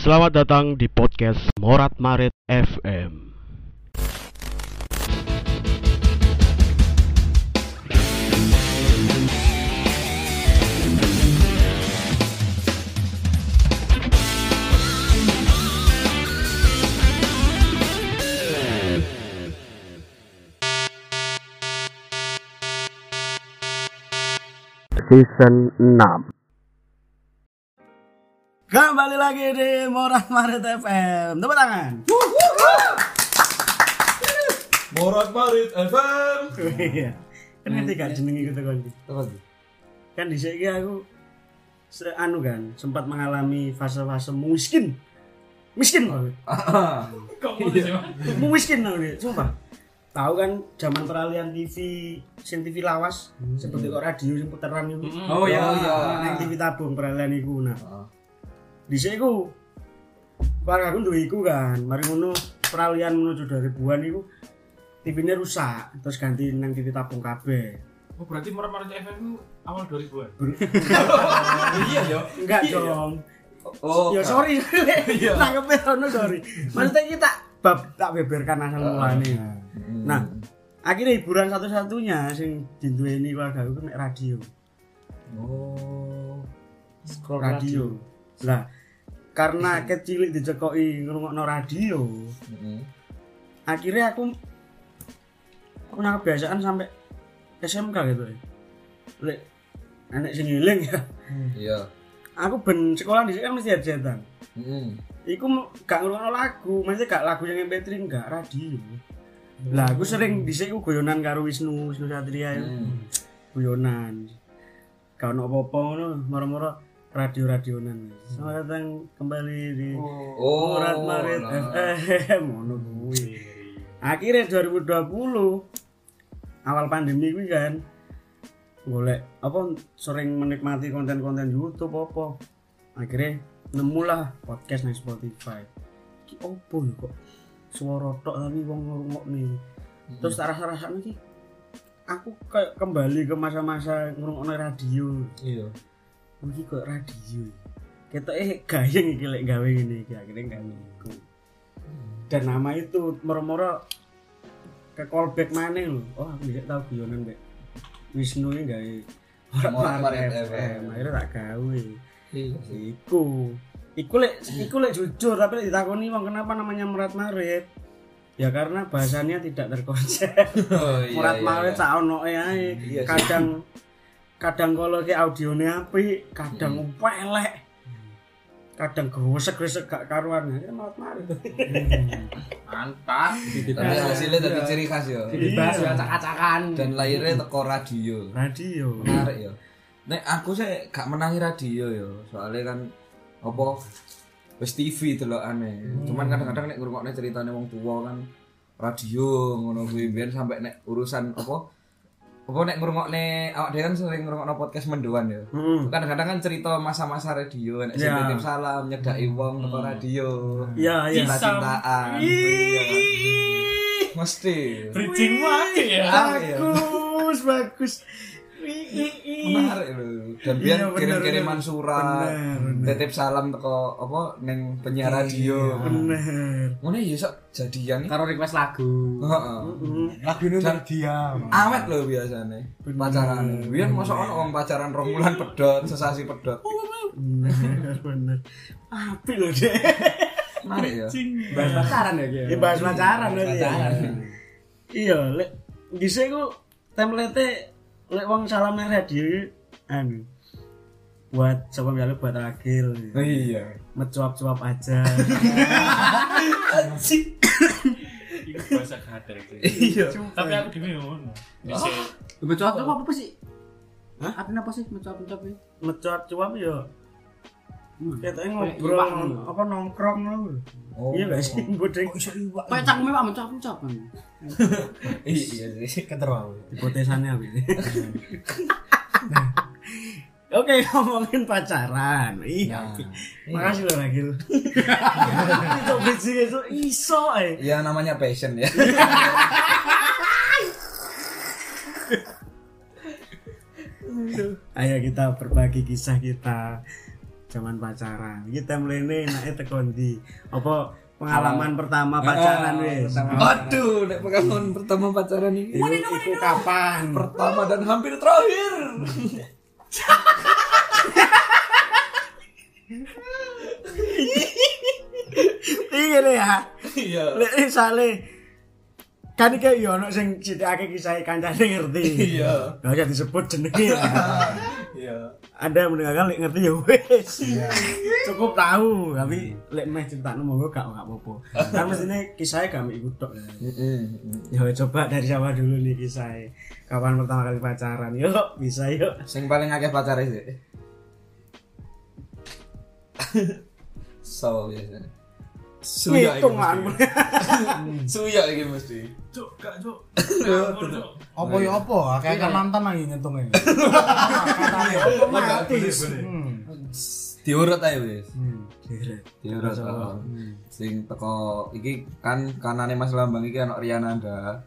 Selamat datang di podcast Morat Marit FM. Season 6 Kembali lagi di Morat Marit FM. Tepuk tangan. Morat Marit FM. Iya. Kan ngerti gak jenenge gitu kan. Apa? Kan di sini aku anu kan sempat mengalami fase-fase miskin. Miskin banget. Kok sih, miskin aku nih, sumpah. Tahu kan zaman peralihan TV, sin TV lawas, seperti kok radio yang puteran itu. Oh, iya, iya. Nang TV tabung peralihan iku nah. Di sini ku keluarga aku duwe iku kan, mari ngono peralihan menuju 2000-an iku TV-nya rusak, terus ganti nang TV tabung kabeh. Oh, berarti Marit FM itu awal 2000-an. Ber- iya, yo. Enggak Iya, dong. Oh, ya sorry, Iya. nangkepnya ono sorry. Maksudnya kita bab tak beberkan asal mulane. Nah, akhirnya hiburan satu-satunya sing dinduweni keluarga aku nek radio. Oh. radio. Lah, karena kecil dicekoki ngrungokno radio, akhirnya aku punya kebiasaan sampai SMK gitu ya. Lek anak sing ngiling ya. Iya. Aku ben sekolah di sini kan mesti hajatan. Heeh. Iku gak ngrungokno lagu, maksudnya gak lagu yang MP3 enggak radio. Lah aku sering dhisik ku guyonan karo Wisnu, Wisnu Satria ya. Guyonan. Gak ono apa-apa ngono, moro-moro radio-radionan. Selamat datang kembali di Oh, Murat Marit nah. FM ngono kuwi. Akhirnya 2020 awal pandemi kuwi kan golek apa sering menikmati konten-konten YouTube apa. Akhirnya nemulah podcast nang Spotify. Ki opo ya kok suara tok tapi wong ngrungokne. Terus tak rasa-rasane iki aku kayak kembali ke masa-masa ngrungokne radio. Iya. Iki kok radio. Kita eh gayeng iki lek gawe ngene iki akhirnya gawe iku. Dan nama itu moro-moro ke callback maneh lho. Oh, aku tidak tahu guyonan Mbak. Wisnu ini gawe Morat FM. Akhirnya tak gawe. Iya. Iku. Iku lek iku lek jujur tapi lek ditakoni wong kenapa namanya Murat Marit? Ya karena bahasanya tidak terkonsep. Oh, iya. Murat iya, Marit iya. sak ono ae. Iya sih. Kadang kadang kalau ke audione apik, kadang pelek. Kadang gresek-gresek gak karuan. Ya Murat Marit. mantap Tapi hasilnya tadi ciri khas ya. dibahas ya acak-acakan Dan lahirnya teko radio. Radio. Menarik ya. Nek aku sih gak menangi radio ya. Soalnya kan apa wis TV delokane. Cuman kadang-kadang nek ngrungokne ceritane wong tua kan radio ngono kuwi biyen sampai nek urusan apa apa nek ngrungokne awak dhewe kan sering ngrungokno podcast mendoan ya. Hmm. Kadang-kadang kan cerita masa-masa radio nek Ya. titip salam nyedaki wong teko radio. Iya, iya. Cinta-cintaan. Iya kan. Mesti. bridging wae ya Apik ya. Bagus, bagus. Menarik lho. Dan biar Iya, bener, kirim-kiriman surat titip salam teko apa neng penyiar radio. Bener. ngono ya sok jadian. Karo request lagu. Heeh. Lagu ini Dan- diam awet lho biasane pacaran biyen mosok ono wong pacaran rong bulan pedot sesasi pedot. Bener, bener. Apik lho, Dek. menarik ya. Bahas pacaran ya Ini bahas pacaran lho ya. Iya, lek dhisik ku template lek wong salam radio iki, anu buat coba misalnya buat akhir. Oh iya. Mencuap-cuap aja. Iku bahasa kader iya. Tapi aku dhewe ngono. Bisa. Mencuap itu apa sih? Hah? Artinya apa sih mencuap-mencuap mencuap-cuap ya. Kita Kayak ngobrol iwak apa nongkrong lho. Oh. Iya gak sih bodeng. Kayak cangkeme Pak mencuap-mencuap kan. iya sih hipotesannya apa ini Oke ngomongin pacaran. Iya makasih loh Ragil. Itu bridging itu iso eh. Ya namanya passion ya. Ayo kita berbagi kisah kita zaman pacaran. Iki templene enake teko ndi? Apa pengalaman pertama pacaran wis? Aduh, nek pengalaman pertama pacaran ini iku kapan? Pertama dan hampir terakhir. iki lho ya. Iya. misale kan iki yo ono sing sithikake kisah kancane ngerti. Iya. Gak usah disebut jenenge. Lah. Iya. Anda mendengarkan lek ngerti ya wes. Cukup tahu, tapi lek meh critakno monggo gak gak apa-apa. Kan mestine kisahnya gak mek iku tok. Ya coba dari siapa dulu nih kisahnya. Kapan pertama kali pacaran? Yuk, bisa yuk. Sing paling akeh pacare sih. so biasanya. Suya Ngitung mesti. Suya iki mesti. Cuk, gak cuk. Apa ya apa? Kayak kan mantan lagi ngitungnya. Otomatis. Hmm. Diurut ae wis. Hmm. Direk. Diurut. oh. Sing teko iki kan kanane Mas Lambang iki ana Riananda.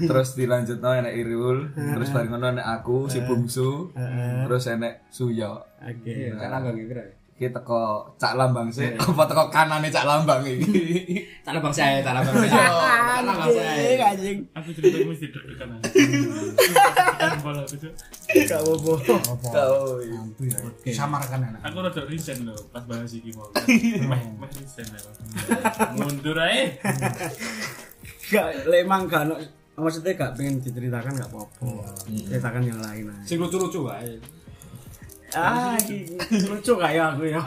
terus dilanjutno enek Irul, terus bareng ngono enek aku si Bungsu, terus enek Suya. Oke. Kan agak kira. Iki teko Cak Lambang sih, apa teko kanane Cak Lambang iki. Salah bang saya, salah bang saya. Salah bang saya. Anjing. Aku cerita mesti deg-degan. Gak apa-apa. Iya. Ya. Samarkan enak. Aku rada resign lho pas bahas iki mau. Meh meh resign aku. Mundur ae. Gak, lek emang gak ono maksudnya gak pengen diceritakan gak apa-apa. Ceritakan yang lain aja. Sing lucu-lucu wae. Ah, iki lucu gak ya aku ya.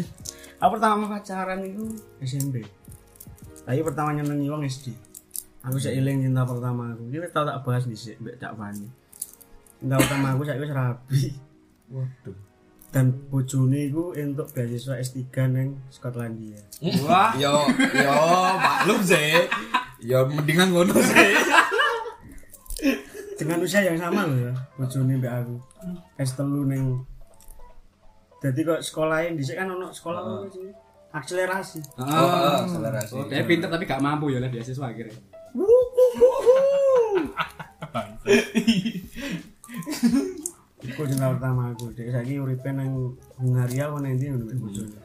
Aku pertama pacaran itu SMP. Tapi pertama nyenengi wong SD. Aku sik eling cinta pertama aku. Iki tau tak bahas dhisik mbek Cak Fani. Cinta pertama aku saiki wis rabi. Waduh. Dan bojone iku entuk beasiswa S3 ning Skotlandia. Wah, yo yo maklum sih. Yo mendingan ngono sih. Dengan usia yang sama loh ya, bojone mbek aku. S3 ning Jadi kok sekolahin dhisik kan ono sekolah apa sih? Akselerasi. Oh, akselerasi. Oh, dia pinter tapi gak mampu ya lah beasiswa akhirnya. Iku cinta pertama aku. Dek saiki uripe nang Hungaria apa nang ndi ngono bojone.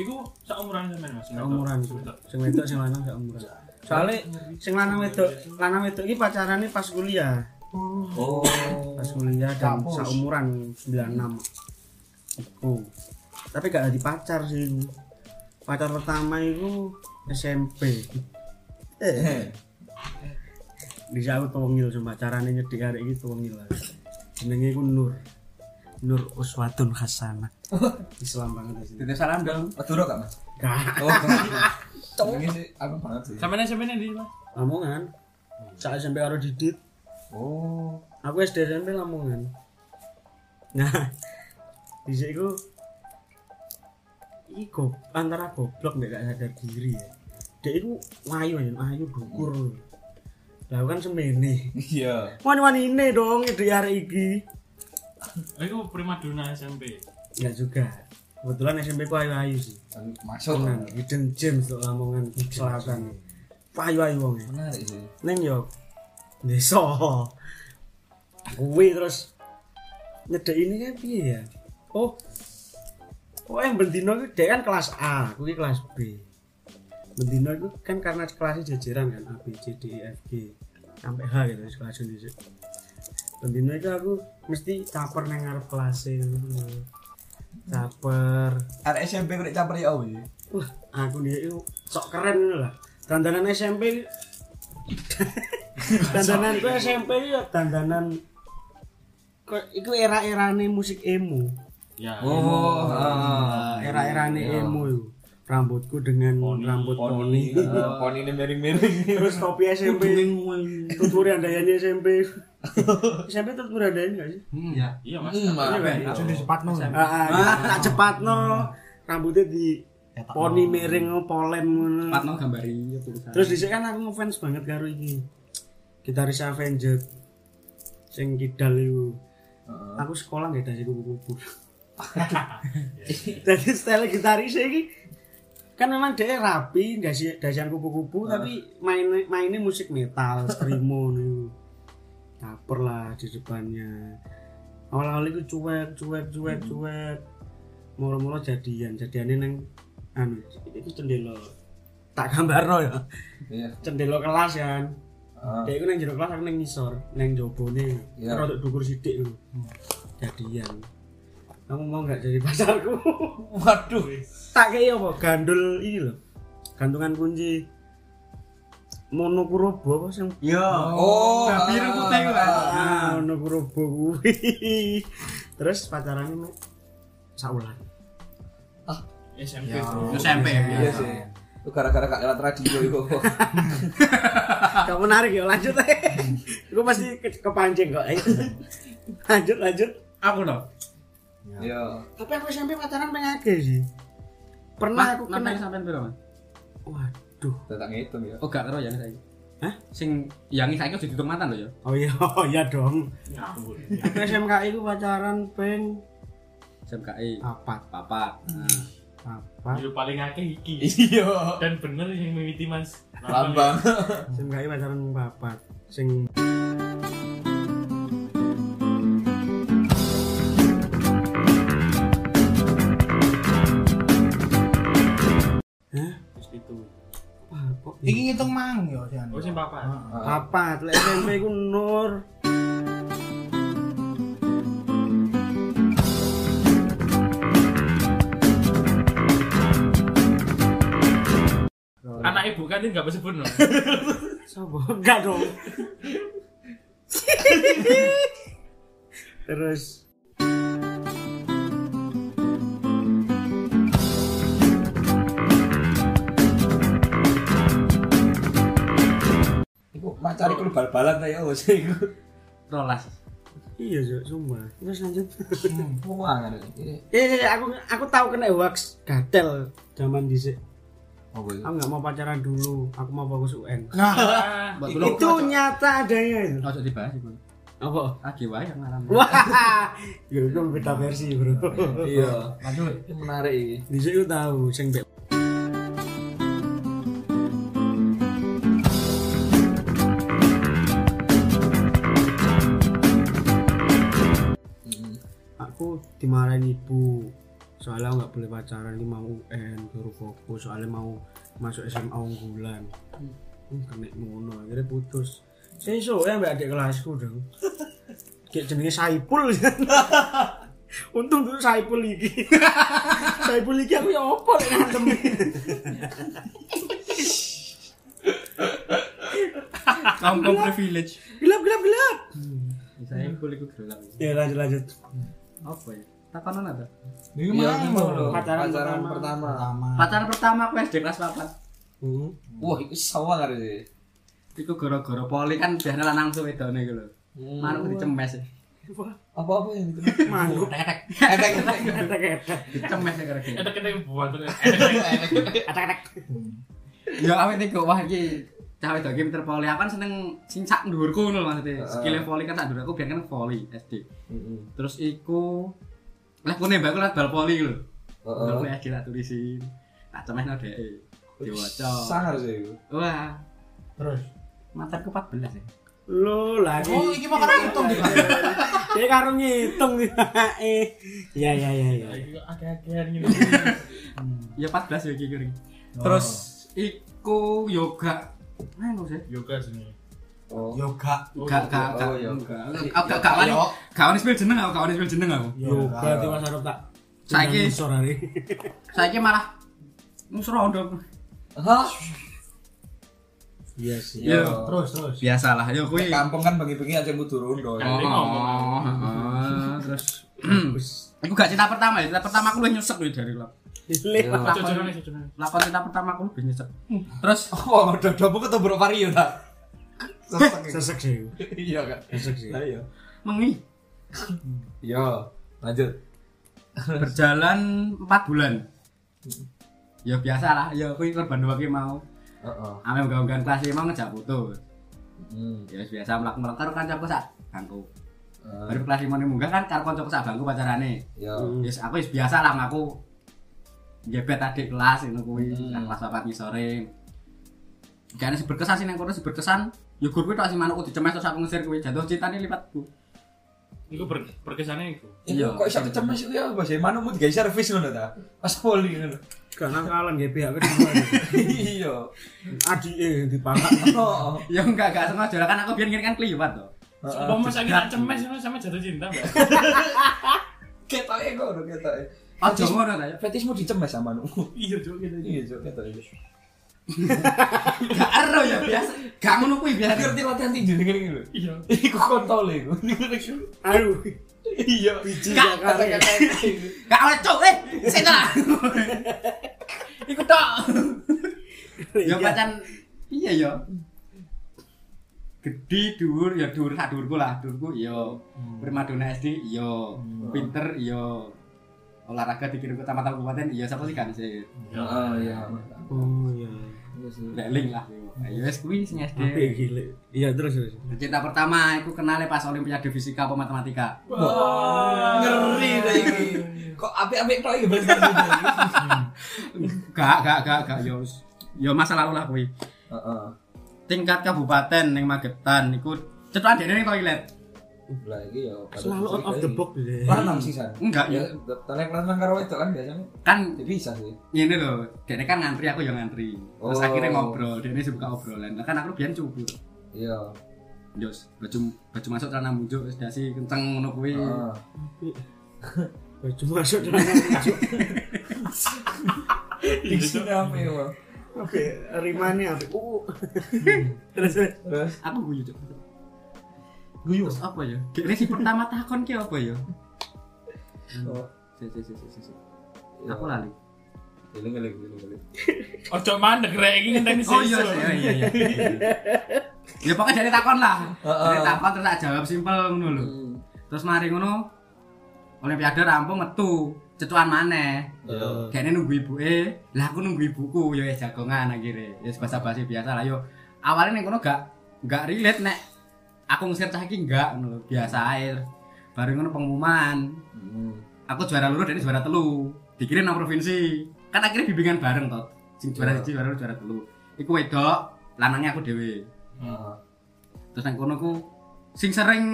Iku seumuran sampean Mas. Seumuran. Sing wedok sing lanang seumuran. Soale sing lanang wedok, lanang wedok iki pacarane pas kuliah. Oh. Pas kuliah dan seumuran 96. Iku. Tapi gak jadi pacar sih. Pacar pertama itu SMP. Eh. Bisa aku tongil cuma carane nyedhik arek iki tongil. lah. Jenenge iku Nur. Nur Uswatun Hasanah. Islam banget sih. Titip salam dong. Madura gak, Mas? Gak. Oh. Ini sih aku banget sih. Sampeyan sampeyan di Mas. Lamongan. Saat SMP karo Didit. Oh. Aku SD SMP Lamongan. Nah, di situ iki go antara goblok nek gak sadar diri ya. Dek iku ayu ayu ayu dukur. Lah kan semene. Iya. Wani-wani ini dong ide arek iki. Iku primadona SMP. Enggak juga. Kebetulan SMP ku ayu-ayu sih. Masuk. Tenan, Hidden Gems tuh Lamongan Selatan. Ayu-ayu wong. Menarik sih. Neng yo desa. Kuwi terus nyedek ini kan piye ya? Oh. Oh, yang bendino itu dia kan kelas A, aku ini kelas B. Bendino itu kan karena kelasnya jajaran kan A, B, C, D, E, F, G sampai H gitu kelas di Bendino itu aku mesti caper nang ngarep kelas Caper. Arek SMP kok caper ya we. Wah, aku dia itu sok keren lah. Dandanan SMP dandanan gue SMP ya dandanan kok itu era-erane musik emo. Ya. Oh, ah. Era-erane emo itu. Rambutku dengan rambut poni. Poni ini miring-miring. Terus topi SMP. Tuturi andayanya SMP. SMP tuturi andayanya enggak sih? Iya. Iya Mas. Hmm, Iya? Jadi sepatno. Ah, ah, tak cepat no. Rambutnya di poni miring polem ngono. Patno gambari tulisan. Terus dhisik kan aku ngefans banget karo iki. Gitaris Avenger. Sing kidal iku. Aku sekolah nggak dasi kupu-kupu. Jadi style gitaris iki kan memang dia rapi dasi dasian kupu-kupu tapi mainnya mainnya musik metal screamo nih caper lah di depannya. Awal-awal itu cuek cuek cuek cuek. Mulu-mulu jadian jadiannya neng anu itu cendelo tak gambar ya. Iya. cendelo kelas kan. Ah. dia itu neng jero kelas aku neng ngisor neng jobone Iya. rodok dukur sidik itu jadian kamu mau nggak jadi pacarku Waduh. tak kayak apa gandul ini loh gantungan kunci monokurobo apa sih Yo. Oh, biru ah. putih ku kan. ah monokurobo kuwi terus pacarannya mek saulan SMP Ya. SMP ya. Iya sih. Itu gara-gara gak lewat radio itu. Gak menarik ya lanjut aja. Gue pasti ke- kepancing kok. Ayo. lanjut lanjut. Aku loh. Iya. Tapi aku SMP pacaran pengen akeh sih. Pernah aku Nonton kena. sampean piro, Mas? Waduh. Tak ngitung ya. Oh, gak karo yang saiki. Hah? Sing yang saiki udah dihitung mantan lho ya. Oh iya, oh iya dong. Ngawur. Aku SMK itu pacaran peng SMKI. papat. Papat. Nah. Papat. Yang paling akeh iki Iya. dan bener yang mimiti mas Lambang. SMK pacaran papat. Sing Hah? Terus itu Wah, kok Iki ngitung mang yo Jan. oh sing papa papat lek SMP ku Nur anak ibu kan ini nggak bisa sebut no Sopo? Enggak dong. Terus Iku macari ku bal-balan ta ya wis iku. Rolas. iya Zuk, sumpah. Terus lanjut. Muangan. Eh, aku aku tahu kena wax gatel zaman dhisik. Oh, Aku nggak mau pacaran dulu, aku mau fokus UN. Nah, itu nyata adanya itu. Ojo dibahas iku. Apa? Lagi wae yang ngalam. Wah, ya itu beda versi bro. Iya. Lanjut. Menarik iki. Dhisik itu tahu, sing aku dimarahin ibu. Soalnya aku nggak boleh pacaran ini mau UN baru fokus. Soalnya mau masuk SMA unggulan. Hmm, kena ngono akhirnya putus. Saya so ya mbak adik kelasku dong. Kayak jenenge Saipul. Untung tuh Saipul iki. Saipul iki aku ya opo lek ngantem. Kampung privilege. gelap gelap gelap. Saya boleh ku gelap. ya lanjut lanjut Apa ya? Takanan ada. iki Iya, lho. Pacaran Pacaran pertama. pertama. Pertama. Pacaran pertama aku SD kelas 4. hmm. Wah, iku sawah karo iki. Iku gara-gara poli kan biasanya lanang tuh wedone iku lho. Manuk dicemes. ya. Apa-apa yang itu? manuk Tek-tek. Efek. etek etek Dicemes ya gara-gara. kita kita buat tuh etek etek Ya awet iku wah iki cah wedok iki pinter poli. Aku kan seneng sing sak dhuwurku ngono lho maksudnya. Skill voli kan sak dhuwur aku biar kan voli SD. Heeh. Terus iku lah ku nembak aku lah bal poli lho. Heeh. Aku SD tak tulisin. Tak cemehno dhek. Diwaca. Sangar sih iku. Wah, Terus. mataku 14 ya. lo lagi Oh, iki mah kan ngitung di Pak. dia karo ngitung nih eh ya ya ya ya agak-agak gitu Ya 14 ya iki iki. Terus iku yoga. Enggak sih. yoga sini Oh. Yoga. Gak gak gak Oh, iya. Aku gak gak wani. Gak wani spell jeneng aku, gak wani spell jeneng aku. yo berarti mas Arab tak Saiki- sore hari Saiki malah musrondo. Hah? iya sih Yo. Terus terus. Biasalah, yo kuwi. Kampung kan bagi-bagi aja mutu rondo. Oh, terus Iku gak cinta pertama ya, cinta pertama aku lu nyusek nih dari lap. lewat cucuran nih cucuran Lakon cinta pertama aku lebih nyusek. Terus Oh, udah udah buku tuh bro vario ta. sesek sih Iya kan. sesek sih Lah iya. mengi Yo, lanjut. berjalan 4 bulan. Ya biasa lah, ya kuwi korban dua ki mau. Heeh. Ame gangguan kelas mau ngejak foto. Hmm. Ya biasa mlak-mlak karo kancaku sak bangku. Eh, Baru kelas 5 munggah kan karo kancaku sak bangku pacarane. Yo. Wis aku wis biasa lah ngaku gebet adik kelas ngono kuwi, Hmm. kelas 4 ngisore. Kayaknya si berkesan sih nang kono si berkesan. Ya gur kuwi tok sing manukku dicemes terus aku ngesir kuwi jatuh cintane lipatku. Iku ber, berkesannya iku. Iya, kok iso kecemes iku ya Bos. Manumu digawe servis ngono ta. Pas poli ngono. Gak nakalan nggih pihak kedua. Iya. Adike dipangkat. Oh. Ya enggak enggak sengaja kan aku biar ngene kan kliwat to. Apa mas sakit cemes sama jatuh cinta, Mbak? Ketoke ngono ketoke. Aja ngono ta. Fetismu dicemes sama manumu. Iya, Cuk, gitu. Iya, Cuk, ketoke. Gak ero ya biasa. Gak ngono kuwi biasa. Ngerti latihan tinju ngene iki lho. Iya. Iku kontol iku. Aduh. Iya. Biji Gak, Jakarta. Gak oleh cuk eh. Sing lah. Iku tok. Ya pacan iya ya. Gede dhuwur ya dhuwur sak dhuwurku lah, dhuwurku iya. Primadona SD iya. Pinter iya. Olahraga dikirim ke tamat kabupaten iya sapa sih kan sih. Oh iya. Oh iya. Leling lah. Ya wis kuwi sing SD. Gile. Iya terus terus. Cinta pertama itu kenalnya pas Olimpiade Fisika apa Matematika. Wah, ngeri deh iki. Kok apik-apik tok iki berarti. Gak, gak, gak, gak, yo, wis. yo masa lalu lah kuwi. Heeh. Tingkat kabupaten ning Magetan niku cetukan dene ning toilet. Lah iki ya Selalu out of the box gitu. Lanang sih san. Enggak Ya, ya. talek lanang karo wedok kan biasanya. Kan Ya bisa sih. ini loh, dene kan ngantri aku yang ngantri. Terus Oh. akhirnya ngobrol, dene sih buka obrolan. Lah kan aku biyen cupu. Iya. Jos, baju baju masuk celana munjuk wis dasi kenceng ngono kuwi. Heeh. Baju masuk dalam baju. Di sini apa ya? Oke, rimane apik. Uh. Terus terus. Aku guyu, Cuk. Guyu Terus apa ya? Dene si pertama takon ki apa ya? oh, Si si si si. Ya. Aku lali. Eling eling eling eling. Ojo mandek rek iki ngenteni Oh iya, sesuk. iya, iya, iya. Ya pokoknya dari takon lah. Dari takon terus tak jawab simpel ngono lho. Hmm. Terus mari ngono Olimpiade rampung metu, cetuan maneh. Iya. Kayaknya nunggu ibuke, lah aku nunggu ibuku yo wis jagongan akhirnya. Ya basa basi biasa lah yo. Awalnya ning kono gak gak relate nek aku ngusir cah iki enggak ngono biasa ae. Baru ngono pengumuman, Hmm. aku juara loro dan juara telu. Dikirim nang provinsi. Kan akhirnya bimbingan bareng toh. Sing juara Iya. siji juara loro juara telu. Iku wedok, lanangnya aku dhewe. Heeh. terus nang kono ku sing sering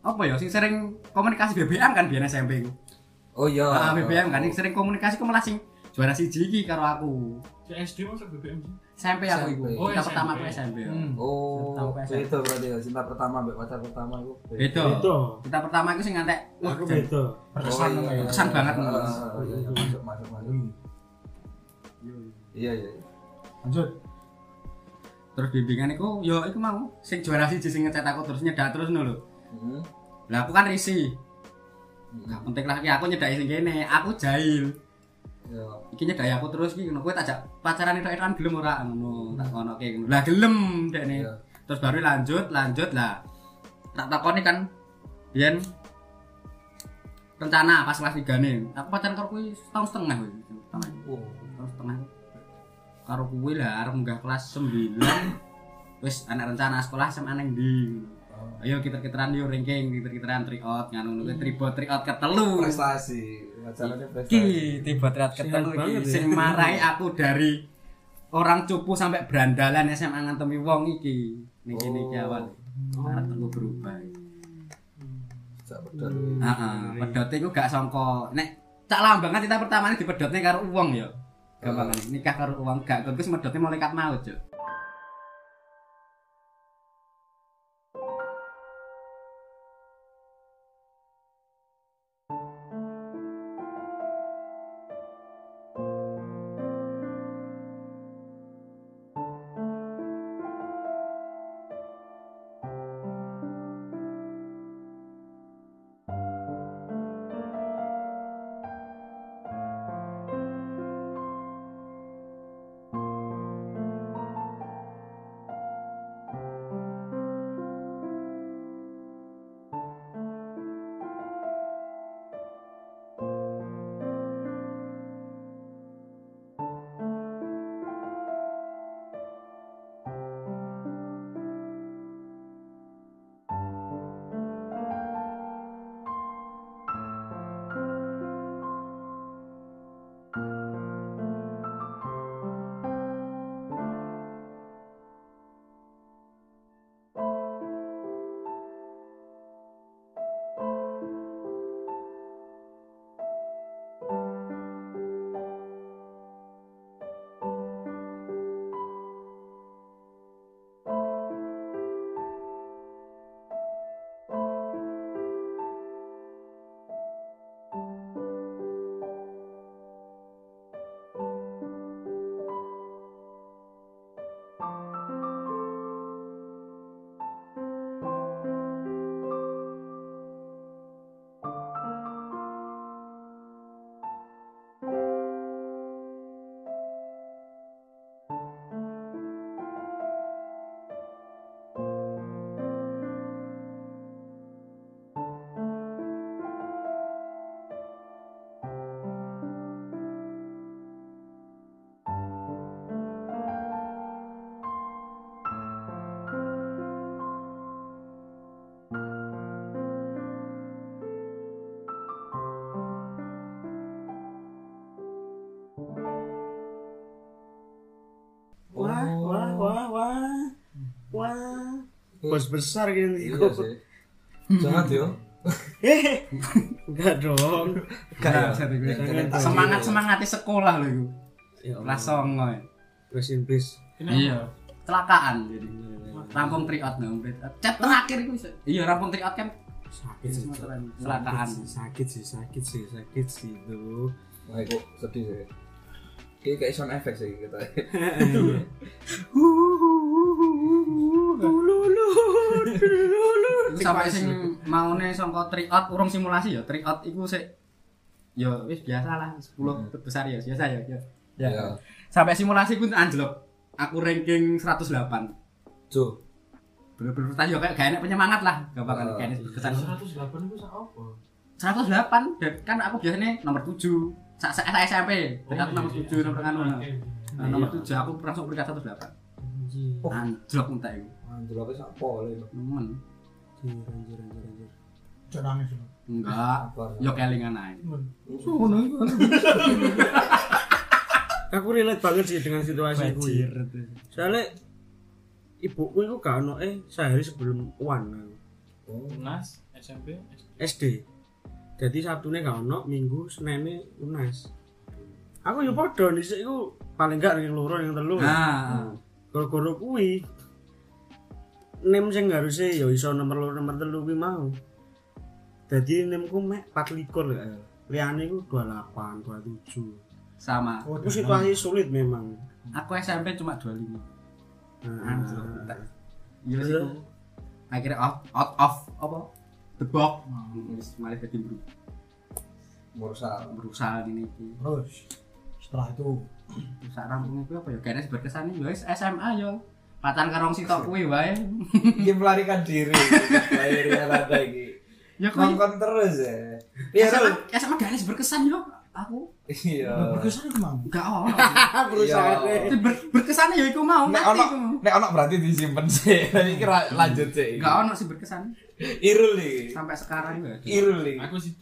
apa ya sing sering komunikasi BBM kan biyen SMP ku Oh iya. ah BBM kan sing sering komunikasi ku malah sing juara siji iki karo aku SD masuk BBM sih. SMP aku iku oh, Oh, kita pertama aku SMP ya. Hmm. Oh, itu berarti ya cinta pertama mbak pacar pertama itu. beda Itu. kita pertama itu sing ngantek wah Aku beda. Berkesan Oh, iya. Berkesan banget, Ah, Mas. ah, iya, iya, masuk masuk masuk. Iya iya. iya. Lanjut. terus bimbingan iku yo iku mau sing juara siji sing ngecat aku terus nyedak terus ngono lho Hmm. lah aku kan risi. Hmm. gak penting lah aku nyedaki sing kene. Aku jahil. Iya. iki aku terus iki ngono. Kowe tak jak pacaran itu kan gelem ora? Ngono tak kono kayak ngono. Lah gelem dekne. Iya. terus baru lanjut lanjut lah. Tak takoni kan biyen rencana pas kelas 3 nih aku pacaran karo kuwi setahun setengah kuwi. Setahun Oh. setengah. Karo kuwi lah arep munggah kelas 9 wis anak rencana sekolah SMA nang ndi Oh. Ayo kita kiteran yo ranking kita kiteran tryout nganu ngono tribot tryout ketelu Prestasi. Pacarannya Ki, prestasi. tiba tryout Sehat ketelu iki sing marahi aku dari orang cupu sampai berandalan SMA ngantemi wong iki ning kene iki Oh. awal karakterku berubah Sak pedal. Heeh, pedote iku gak sangka nek cak lambangan kita pertama ini dipedotne karo uang ya. Gampang nikah karo uang gak kok wis medotne malaikat maut, Cuk. Bos besar gini Iya sih. Jangan yo. Eh, enggak dong. Gak Jadi gue- Jangan. semangat semangati sekolah lho iku. Ya Kelas songo. ya. Rest in peace. Iya. Kecelakaan jadi. Rampung triot nang Chat terakhir iku bisa. Iya, rampung triot kan Sakit sih. Kecelakaan. Sakit sih, sakit sih, sakit sih itu. Nah, kok sedih sih. Kayak kayak sound effect sih kita. Sampai sing maune sangka triot urung simulasi ya. Triot iku sik ya wis biasa lah 10 besar ya biasa ya. ya. Ya. Ya. Sampai simulasi ku anjlok. Aku ranking 108. Jo. Bener-bener tadi kayak gak enak penyemangat lah. Gampang Oh. kan kayak kesan 108 itu sak apa? 108 dan kan aku biasanya nomor 7 sa sa sa- SMP aku nomor 7 nomor anu nah, nomor 7 aku langsung peringkat 108 anjlok entek iku Anjir apa sak pol itu. nemen Anjir, anjir, anjir, anjir. Cok nangis enggak Apa? yo kelingan ae Aku relate banget sih dengan situasi itu. Soalnya ibuku itu gak ono eh sehari sebelum UAN Oh. Unas, SMP, SD. SD. Jadi Sabtunya gak ono, Minggu Senene UNAS. Aku yo dhisik iku paling gak yang loro yang telu. nah Gara-gara kuwi nem sing harusnya ya iso nomor loro nomor telu kuwi mau. Dadi nemku mek 24 ya. Liyane iku 28, 27. sama. Oh, Itu situasi sulit memang. aku SMP cuma 25 Nah, anjlok. Entek iya. Akhirnya out out of apa? The box. Wis malah jadi bro. Berusaha gini iki. Terus setelah itu rusak rampung itu apa ya? Kayaknya berkesan ya wis SMA yo pacaran karo wong sitok kuwi wae Iki melarikan diri. Lahirnya ada iki. ya Nongkon terus ya. Iya, SMA, gak ada berkesan yo aku Iya. berkesan itu mang. gak ono berusaha Iya. Ber, berkesan ya iku mau Nek mati ono iku nek ono berarti disimpen sih. Tapi kira lanjut sih. gak ono sih berkesan Irul nih. sampai sekarang juga Irul nih. Aku sih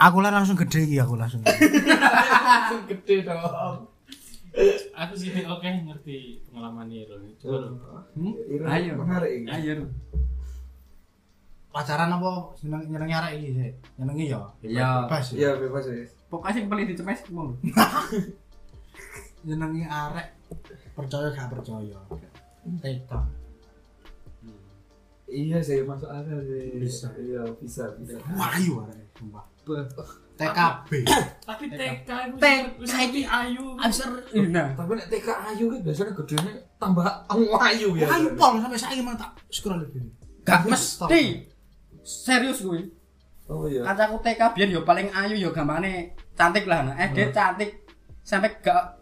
Aku lah langsung gede iki aku langsung. Gede dong. aku sih oke ngerti pengalaman Irul. Irul Ayo. menarik ayo. Pacaran apa seneng nyenengi arek iki sih? Nyenengi ya. Iya. Bebas ya. Iya bebas ya. pokoknya sing paling dicemes mau Nyenengi arek percaya gak percaya. Teka. Iya sih masuk akal sih. Bisa. Iya bisa bisa. Wayu arek sumpah. TKB. Tapi TK itu TK wis ngerti ayu. Abser nah Tapi nek TK ayu kan biasanya gedenya tambah ayu ya. Wayu pong sampai saiki mang tak scroll iki. gak mesti serius kuwi Oh iya. kancaku TK biyen yo paling ayu yo gampangane cantik lah nah SD cantik sampai gak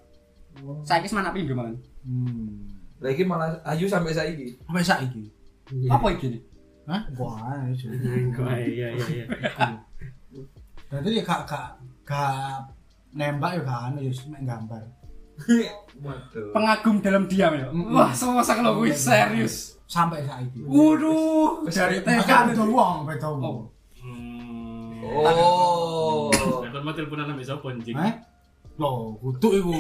saiki mana pindho malah Hmm. Lagi malah ayu sampai saiki. Sampai saiki. Apa iki nih Hah? Wah, itu. Enggak, iya iya iya. Jadi ya gak gak gak nembak ya gak anu ya cuma gambar. Waduh. pengagum dalam diam ya wah sosok lo kuwi serius Sampai saiki. waduh dari TK Beda wong, beda wong. Hmm. Oh. Nah, mau teleponan ambek sapa anjing? Eh? Loh, kutuk iku.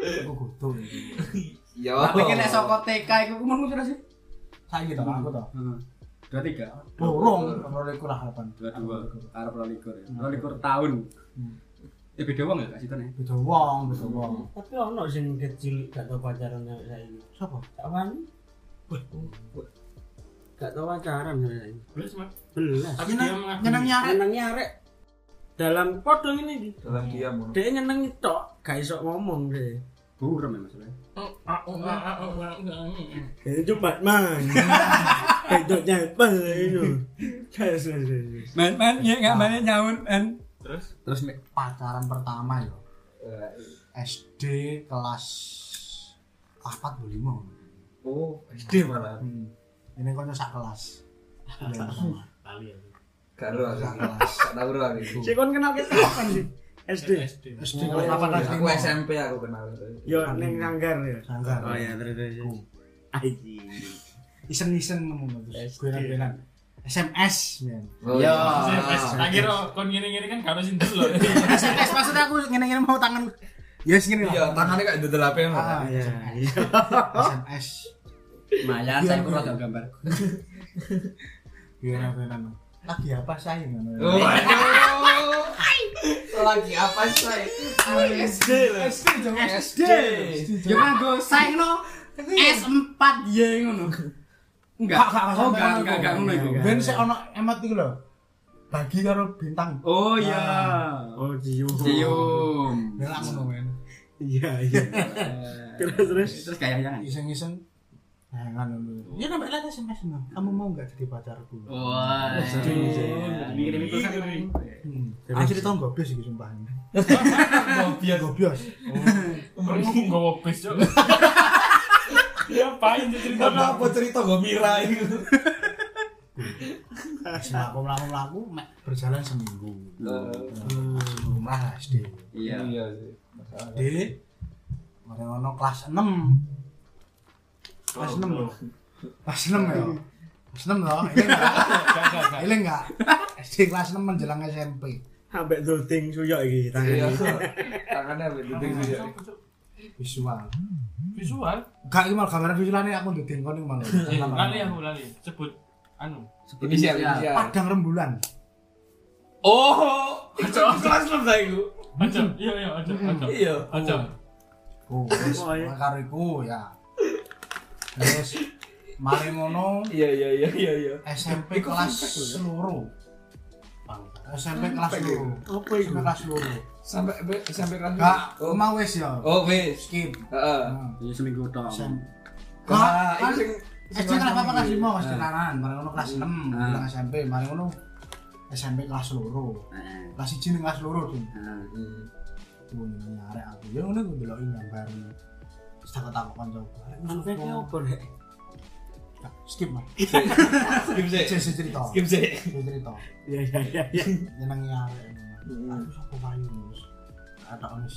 Iku kutuk iku. Ya. tapi kena saka TK iku umurmu pira sih Saiki to aku to. Dorong ora iku lah harapan. dua dua arab rolikur ya rolikur tahun eh beda wong ya kak nih Beda wong, beda wong. Tapi ono sing kecil gak tau pacaran sampai saiki. Sopo? Kawan? Gak tau pacaran saiki. Belas, Mak. Belas. Tapi dia mengakui. Nyenengi arek. Nyenengi arek dalam foto ini Dalam diam. Dia nyenengi tok gak iso ngomong deh burem ya maksudnya Ah, oh, ah, ah, oh, ah, ah, ah. itu Batman itu nyapa itu Yes, yes, yes. man man ya nggak mana nyaun man Terus Terus pacaran pertama yo Eh, SD kelas 4 atau 5. Oh, SD malah. Hmm. Ini kono sak kelas. Yang pertama. kali ya. Karo aku. Gak tahu aku. si kon kenal kita kapan sih SD SD. SD Oh, kelas 8 kelas Aku 5. SMP aku kenal. yo neng sanggar ya Sanggar. oh ya terus terus. Aji Isen-isen ngono terus. Benar-benar. SMS men. Oh, Iya. SMS. Tak kira kon ngene-ngene kan karo sing delok. SMS maksudnya aku ngene-ngene mau tangan Yes ngene Iya, tangannya kayak dodol HP ngono. Ah, Iya, iya. SMS. Lumayan saya kurang gak gambar. Gimana benan? Lagi apa saya ngono. Waduh. Lagi apa say? SD lah. SD. Ya nganggo saing no S4 ya ngono. Enggak. Oh, enggak, enggak, enggak ngono iku. Ben sik ono emot iku lho. Bagi karo bintang. Oh iya. Oh, cium. Cium. Nek ngono men. Iya, iya. Terus terus. Terus kayak yang Iseng-iseng Nah, kan dulu. Ya nambah lihat SMS no. Kamu mau nggak jadi pacarku? Wah. Itu kan. Hmm. Aku cerita gobios iki sumpah. Gobias. Gobios. Umurmu nggowo bis, Cuk. Ngapain dia cerita? Kenapa cerita gue mira itu? Melaku melaku melaku berjalan seminggu. Rumah SD. Iya. Iya sih. SD. Ono kelas 6. Kelas 6 lho. Kelas 6 ya. Kelas 6 loh. Ini enggak. Ini enggak. SD kelas 6 menjelang SMP. Sampai doting suyok iki Iya. tangannya. Tangannya apa itu sih? Visual. Visual. Gak iki malah gambaran visualnya aku ndedeng kono malah. Eh, Lali aku lali. Sebut anu. Inisial, inisial. Padang rembulan. Oh, kelas enam saya itu. Aja. Iya, iya, aja. Aja. Iya. Aja. Oh, wis Oh, iya. karo iku ya. Terus mari ngono Iya, iya, iya, iya, iya. SMP kelas seluruh. SMP kelas seluruh. Apa itu? SMP kelas seluruh. Sampai sampai kelas Gak Oh, mau wis ya. oh wes. Skip. Heeh. Iya seminggu tok. SMP. Nah, Kan SD kelas apa kelas 5 kelas telanan, mari ngono kelas 6, Ah. bilang SMP, mari ngono SMP kelas seluruh. Kelas 1 ning kelas seluruh tuh. Heeh. Hmm. Tuh nyarek aku. Ya ngono ku deloki gambar. Terus tak takok kanca. Manfaatnya apa, Rek? Skip mah. Skip sih. Cerita. Skip sih. Saya cerita. Iya, iya, iya. nyenengi arek Hmm. aku sapa payu wis ada onis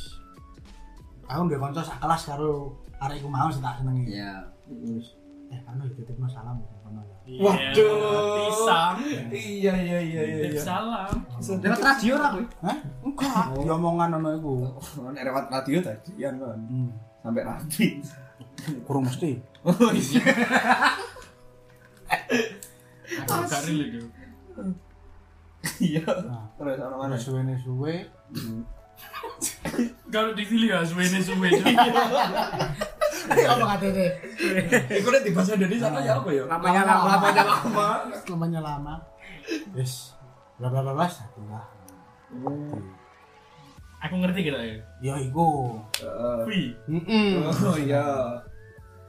aku ndek kanca sak kelas karo arek iku mau sing tak senengi Iya. wis eh anu dititipno salam kono ya Waduh. Pisang. Iya, iya, iya, iya, Titip salam. Lewat radio ora kowe? hah enggak diomongan ngono iku Oh, nek lewat radio tadi kan kan. hmm. Sampai rapi. kurang mesti Oh iya. Aku gak relate yo. Iya. nah Terus ono mana? terus suwe suwe Kalau di sini ya suwe-suwe. apa katanya Iku nek di bahasa Indonesia sana ya apa ya? Lamanya lama. Lamanya lama. lamanya lama wis bla bla bla Aku ngerti gitu ya. ya iku Heeh. Wih. heeh Oh iya.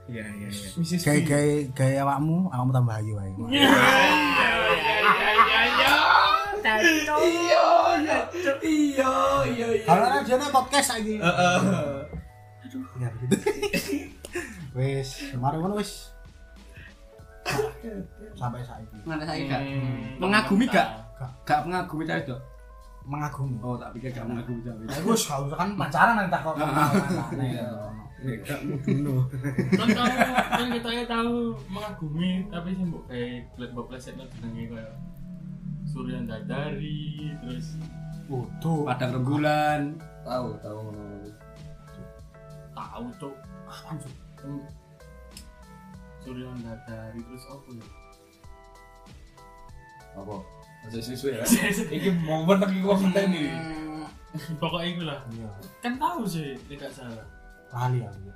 Iya, iya, iya. Gaya gaya gaya awakmu awakmu tambah ayu ae Iya, iya. Iya, iya, iya. kalau radione podcast lagi Heeh. Ya begitu. wis, kemarin ngono wis. Sampai saiki Mana saya gak Hmm. mengagumi gak? Gak. Mengagumi cewek dok. Mengagumi. Oh tak pikir gak mengagumi. Ya wis gak usah kan pacaran nanti tak kok. Bunuh. Kan kamu kan kita ya tahu mengagumi tapi sih mbok kayak lihat mbok pleset nang jenenge kayak Surya Dadari terus Waduh, Padang rembulan. Tahu, tahu. tahu cok apaan? Hmm. Surya Dadari terus apa ya? Apa? Masih susu ya? Iki momen konten nih. Pokoknya itu lah. Iya, Kan tahu sih tidak salah. lali aku.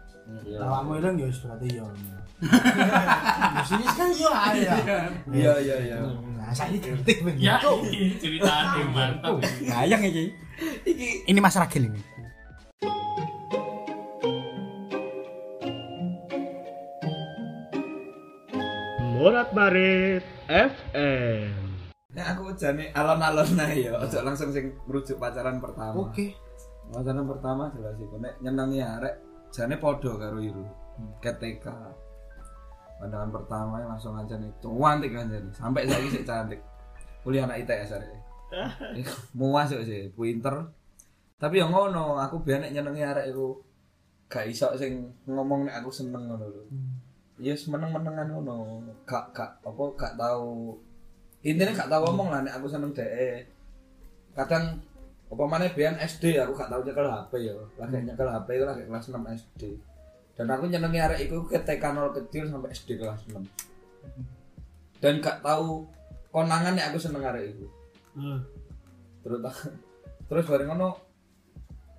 Iya. Ilang ya wis berarti ya. Ya sini kan iya ae ya. Iya, iya, iya. Nah, kritik ben. Ya ceritanya mantap. Gayang iki. Ini Mas Ragil ini. Morat Marit FM. Ya aku jane alon-alon ae ya, aja langsung sing merujuk pacaran pertama. Oke. Pacaran pertama jelas iku nek nyenengi arek jane padha karo Iru. Ketika pandangan pertama langsung aja nih cantik kan jadi sampai saiki sik cantik. Kuliah anak ITS arek. Iku Muas kok sih, pinter. Tapi ya ngono, aku biar nek nyenengi arek iku gak iso sing ngomong nek aku seneng ngono lho. Ya yes, meneng-menengan ngono. Gak gak apa gak tahu intinya gak tau ngomong lah nek aku seneng DE kadang apa mana biyen SD aku gak tau nyekel HP ya. Lagi nyekel HP itu lagi kelas 6 SD dan aku nyenengi arek iku ke TK 0 kecil sampai SD kelas 6 dan gak tahu konangan nek aku seneng arek iku. Hmm. terus terus bareng ngono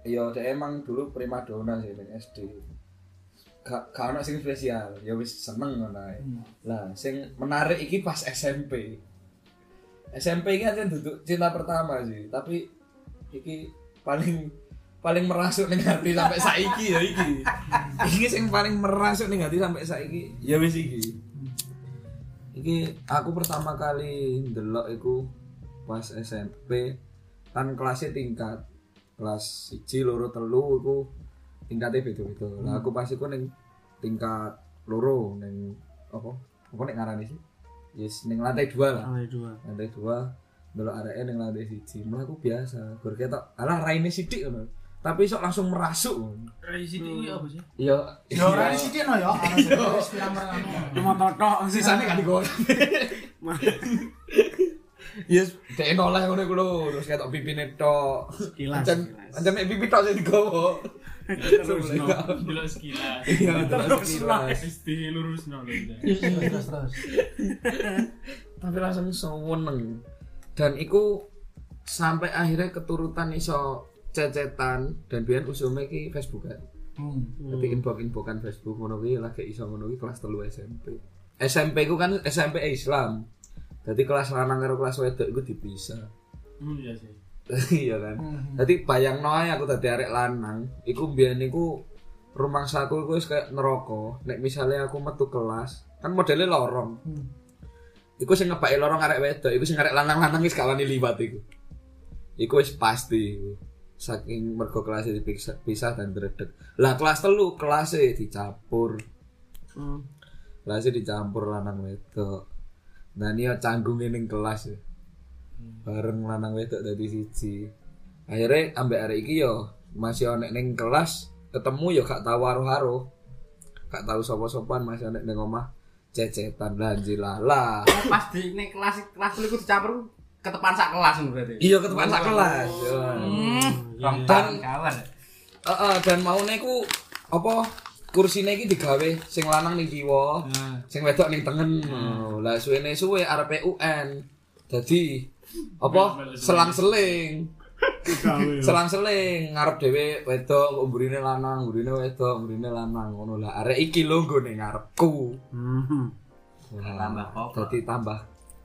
ya dia emang dulu primadona sih ning SD gak gak ono sing spesial. Ya wis seneng ngono ae. Lah sing menarik iki pas SMP SMP iki aja duduk cinta pertama sih tapi iki paling paling merasuk ning hati sampai saiki ya iki. Iki sing paling merasuk ning hati sampai saiki. Ya wis iki. Iki aku pertama kali ndelok iku pas SMP kan kelasnya tingkat kelas 1 loro telu iku tingkatnya beda-beda. Lah aku pas iku ning tingkat loro ning apa? Apa nek ngarani sih yes ning lantai dua lah. Lantai dua. lantai dua delok areke ning lantai siji. Malah aku biasa gur ketok. Alah raine sithik ngono. Tapi sok langsung merasuk. Rai sini iki apa sih? iya. Ya ora sithik no ya, sing pirang Cuma totok sisane kan digoreng Yes, dek noleh ngono iku lho, terus ketok pipine tok. Sekilas, Ancen mek pipi tok sing digowo. Terus no. Delok sekilas. Iya, Terus sekilas. Mesti lurus no lho. terus terus. Tapi langsung seneng. Dan iku sampai akhirnya keturutan iso cecetan dan biyen usume iki Facebook kan. Hmm. Tapi inbox-inboxan Facebook ngono kuwi lagi iso ngono kuwi kelas 3 SMP. SMP ku kan SMP Islam. Jadi kelas lanang karo kelas wedok iku dipisah. Hmm iya sih. iya kan. Jadi bayang ae aku tadi arek lanang, iku mbiyen iku rumah saku iku wis kayak neraka. Nek misalnya aku metu kelas, kan modelnya lorong. Iku sing ngebaki lorong arek wedok, iku sing arek lanang-lanang wis gak wani liwat iku. Iku wis pasti iku. Saking mergo kelasnya dipisah pisah dan dredeg. Lah kelas telu kelasnya dicampur. Hmm. Kelasnya dicampur lanang wedok. Nah ini ya canggung ning kelas ya. Bareng lanang wedok dadi siji. Akhirnya ambek arek iki yo masih onek ning kelas ketemu yo gak tahu haru-haru. Gak tahu sapa-sopan masih onek ning omah cecetan lanjilah lah. Pas di nek kelas kelas kuliah ku dicampur ketepan sak kelas berarti. Iya ketepan sak kelas. Rong Dan- kawan. Heeh, dan maune ku apa kursine iki digawe sing lanang ning kiwa, sing wedok ning tengen. Oh, Lah suwene suwe arep UN. Dadi apa selang-seling. Selang-seling ngarep dhewe wedok, kok mburine lanang, mburine wedok, mburine lanang ngono lah. Arek iki lho nggone ngarepku. Hmm. Nah, Tambah apa? Dadi tambah.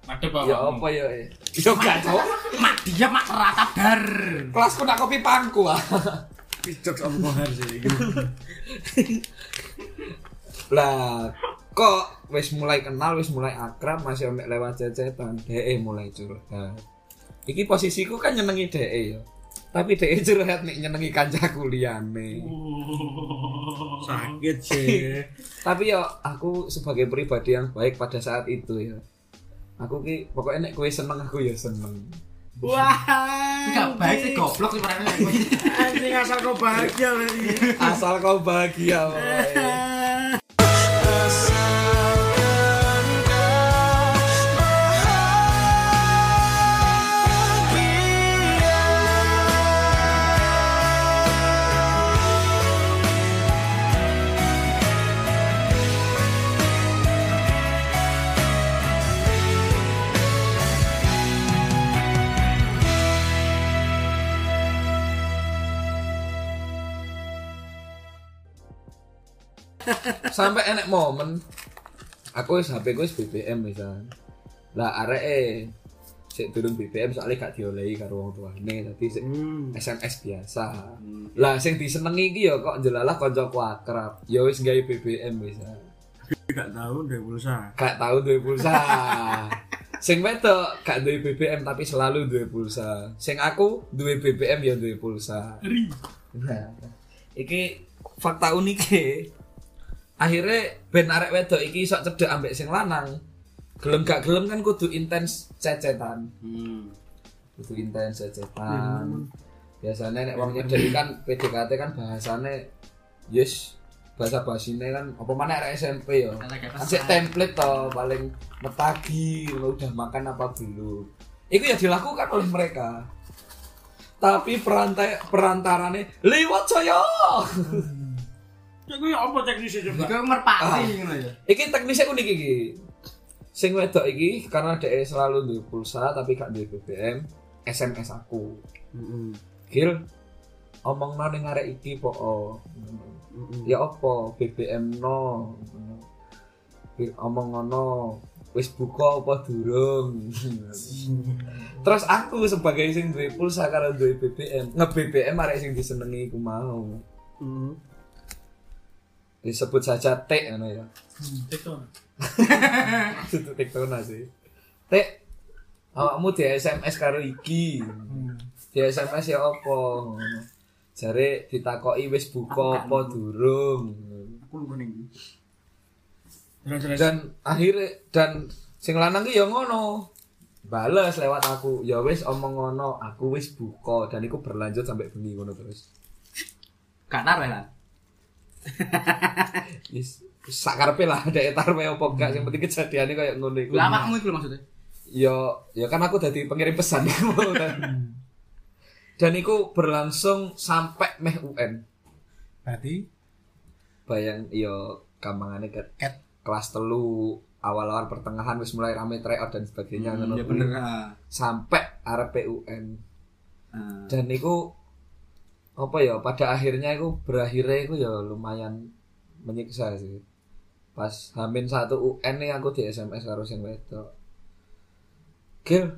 Madep apa? Ya apa ya? Ya gak tau. Mak dia mak rata dar. Kelasku nak kopi pangku ah. Pijok sama kohar sih. Lah kok wis mulai kenal, wis mulai akrab, masih omek lewat cecetan, DE mulai curhat. Iki posisiku kan nyenengi DE ya. Tapi DE curhat nih nyenengi kanca kuliahne. Sakit sih. Tapi ya aku sebagai pribadi yang baik pada saat itu ya. Aku ki pokoknya nek kowe seneng aku ya seneng. Wah. Enggak baik sih goblok sih parane. Anjing asal kau bahagia berarti. Asal kau bahagia sampai enek momen aku wis HP ku wis BBM misalnya. Lah areke sik durung BBM soalnya gak diolehi karo wong tuane dadi sik Hmm. SMS biasa. Lah sing disenengi iki ya kok jelalah kancaku akrab. Ya wis gawe BBM bisa Gak tahu deh pulsa. gak tahu duwe pulsa. Sing wedok gak duwe BBM tapi selalu duwe pulsa. Sing aku duwe BBM ya duwe pulsa. Nah iki fakta unik akhirnya ben arek wedok iki sok cedek ambek sing lanang gelem gak gelem kan kudu intens cecetan Hmm. kudu intens cecetan biasanya nek wong nyedeki kan PDKT kan bahasane yes bahasa basine kan apa mana arek SMP ya. Kan sik template to paling metagi lo udah makan apa belum. Itu ya dilakukan oleh mereka. Tapi perantai perantarane liwat saya. Ya gue apa teknisnya Iku coba? merpati Ah. ngono ya. Iki teknisnya unik iki. Sing wedok iki karena dhek selalu duwe pulsa tapi gak duwe BBM, SMS aku. Gil omong ning arek iki po. Ya apa BBM no. Bi- Omong ngono wis buka apa durung. Terus aku sebagai sing duwe pulsa karo duwe BBM, nge-BBM arek sing disenengi iku mau. Disebut saja T ngono ya. Tekton. Itu tektona sih. Tek, awakmu di SMS karo iki. Di SMS ya apa? ngono. Jare ditakoki wis buka apa durung. Dan akhirnya dan sing lanang ki ya ngono. Bales lewat aku. Ya wis omong ngono, aku wis buka dan iku berlanjut sampai bengi ngono terus. Gak taruh lah. Wis sakarepe lah dek tarpe apa enggak sing penting kejadiane kayak ngono iku. Lah awakmu iku maksudnya. ya ya kan aku jadi pengirim pesan dan, dan itu berlangsung sampai meh UN Berarti bayang yo gampangannya ke Ket. kelas telu awal-awal pertengahan wis mulai rame tryout dan sebagainya ngono Ya bener. ah. sampai arep UN Ah. dan itu apa ya pada akhirnya itu berakhirnya itu ya lumayan menyiksa sih. Pas hamin satu UN nih aku di SMS karo sing wedok. Gil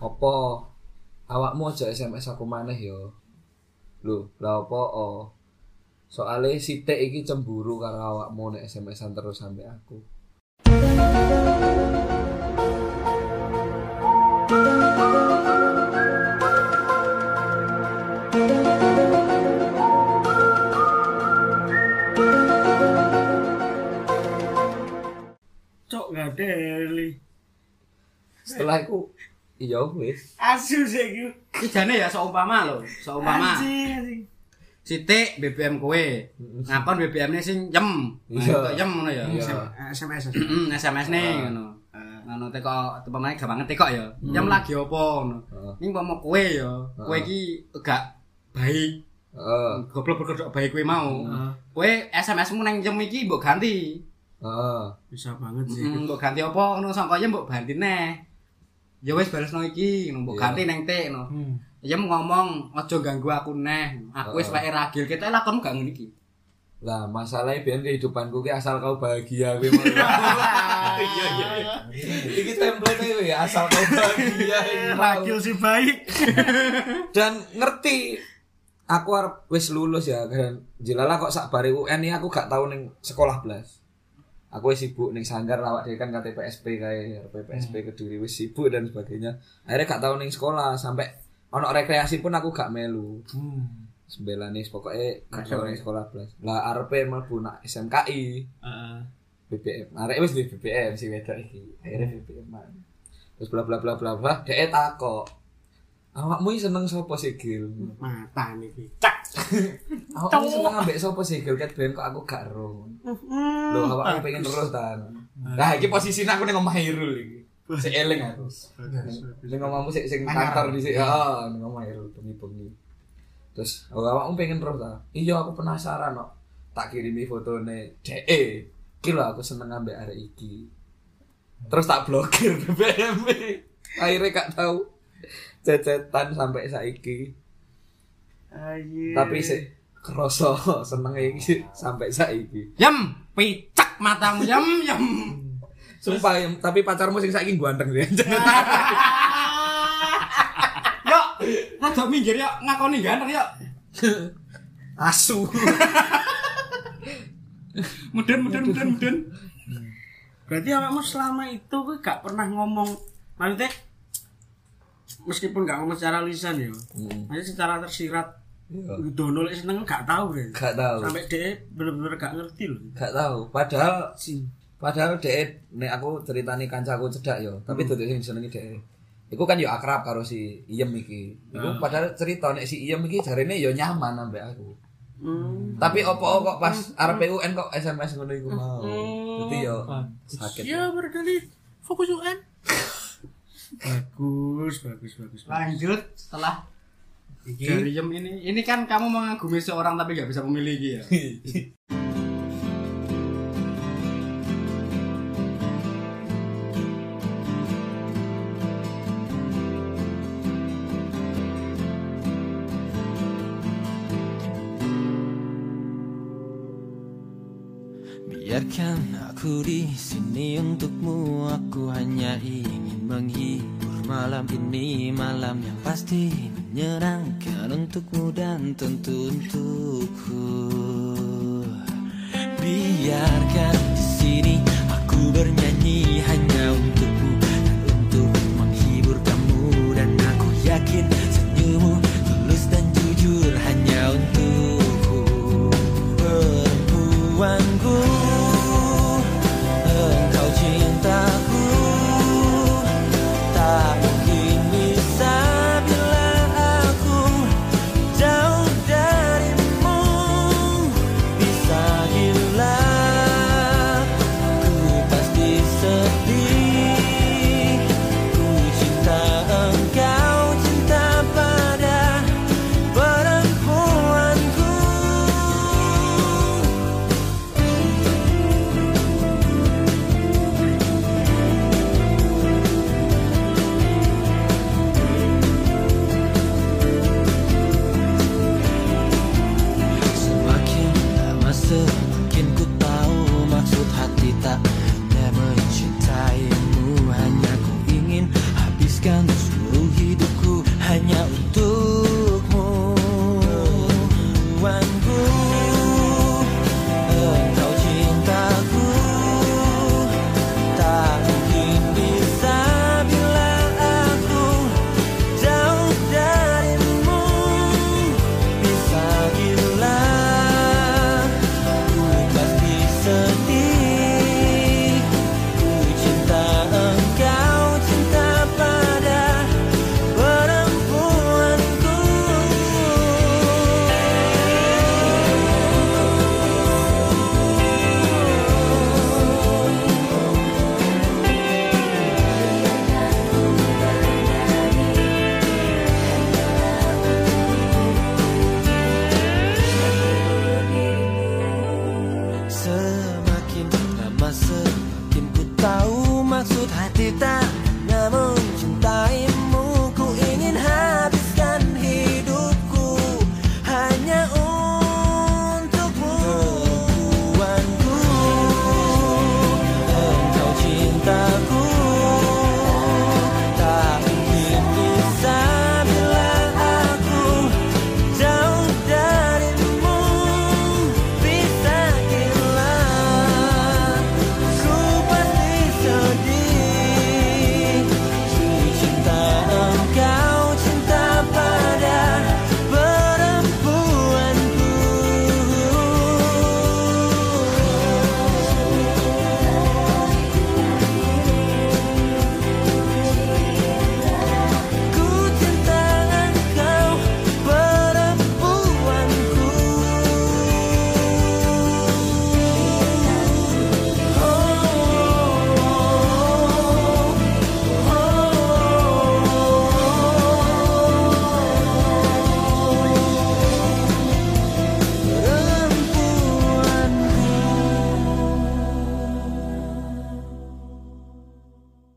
apa awakmu aja SMS aku maneh yo lho lah apa oh soalnya si T iki cemburu karo awakmu nek SMS-an terus sampai aku deli. setelah itu iya wis Asu sih gue. Iki jane ya seumpama lho, seumpama. Anjing anjing. Sithik BBM kowe. Ngakon BBM-ne sing yem. Iya. Nah, Yem ngono ya. Iya. SMS. Heeh, SMS ne Ah. ngono. Ngono teko umpamane gampang teko ya. Yem lagi opo ngono. Heeh. Ning umpama kowe ya, kowe Ah. iki gak baik. heeh Goblok berkedok baik kowe mau. Kowe SMS-mu nang yem iki mbok ganti. Heeh Bisa banget sih. Heeh, mbok ganti opo ngono sangka yem mbok ganti neh. Ya wis balesno iki, ngono mbok Iya. ganti nang tik ngono. Yem ngomong aja ganggu aku neh. Aku wis wae ragil. Kita lakonmu gak ngene iki. Lah masalahnya biar kehidupanku ki asal kau bahagia gue mau. Iya iya. iya. Iki template ya asal kau bahagia. mau. Ragil si baik. Dan ngerti aku arep wis lulus ya kan. Jelala kok sak bare UN ini aku gak tahu ning sekolah blas. Aku sibuk ning sanggar lawak dhewe kan kate PSP kae PSP Kediri wis sibuk dan sebagainya. Akhirnya gak tahu ning sekolah sampai ono rekreasi pun aku gak melu. Sembilan nih pokoknya gak tahu ning sekolah blas. Lah arepe mlebu nak SMKI. Heeh. BBM. Arek wis di BBM si wedok iki. Akhirnya BBM. -an. Terus bla bla bla bla bla, dhek takok. Awakmu iki seneng sapa sih, Gil? Mata nih. Cak. Awakmu seneng ambek sapa sih, Gil? Ket ben kok aku gak ero. Lho, awakmu pengen terus tan. Nah, iki posisi aku ning omah Irul iki. Sik eling aku. Ning omahmu sik sing kantor di sik. Heeh, ning omah Irul bengi-bengi. Terus, oh, awakmu pengen terus ta? Iya, aku penasaran kok. Tak kirimi fotone DE. Iki lho aku seneng ambek arek iki. Terus tak blokir BBM. Akhirnya gak tahu cecetan sampai saiki. Ayo. Tapi sih kroso seneng iki sampai saiki. Yem, picak matamu yem yem. Sumpah, Yem, tapi pacarmu sing saiki ganteng dia. Yuk, rada minggir yuk, ngakoni ganteng yuk. Asu. Muden muden muden muden. Berarti awakmu selama itu gue gak pernah ngomong maksudnya meskipun gak ngomong secara lisan ya, Hmm. maksudnya secara tersirat Iya. dono lek seneng gak tahu deh. Gak tahu. Sampai dia bener-bener gak ngerti loh. Gak tahu. Padahal Sing. padahal dhek nek aku ceritani kancaku cedak yo, tapi duduk sing jenenge dhek. Iku kan yo akrab karo si Iem iki. Iku padahal cerita nek si Iem iki jarene yo nyaman ambek aku. Hmm. Tapi opo kok pas arep UN kok SMS ngono iku mau. Dadi yo sakit. Ya berdali fokus UN. Bagus, bagus, bagus. bagus. Lanjut setelah Iki Darium ini, ini kan kamu mengagumi seorang tapi nggak bisa memiliki ya. aku di sini untukmu Aku hanya ingin menghibur malam ini. Malam yang pasti menyenangkan untukmu dan tentu untukku. Biarkan di sini aku bernyanyi hanya untukmu Dan untuk menghibur kamu. Dan aku yakin senyummu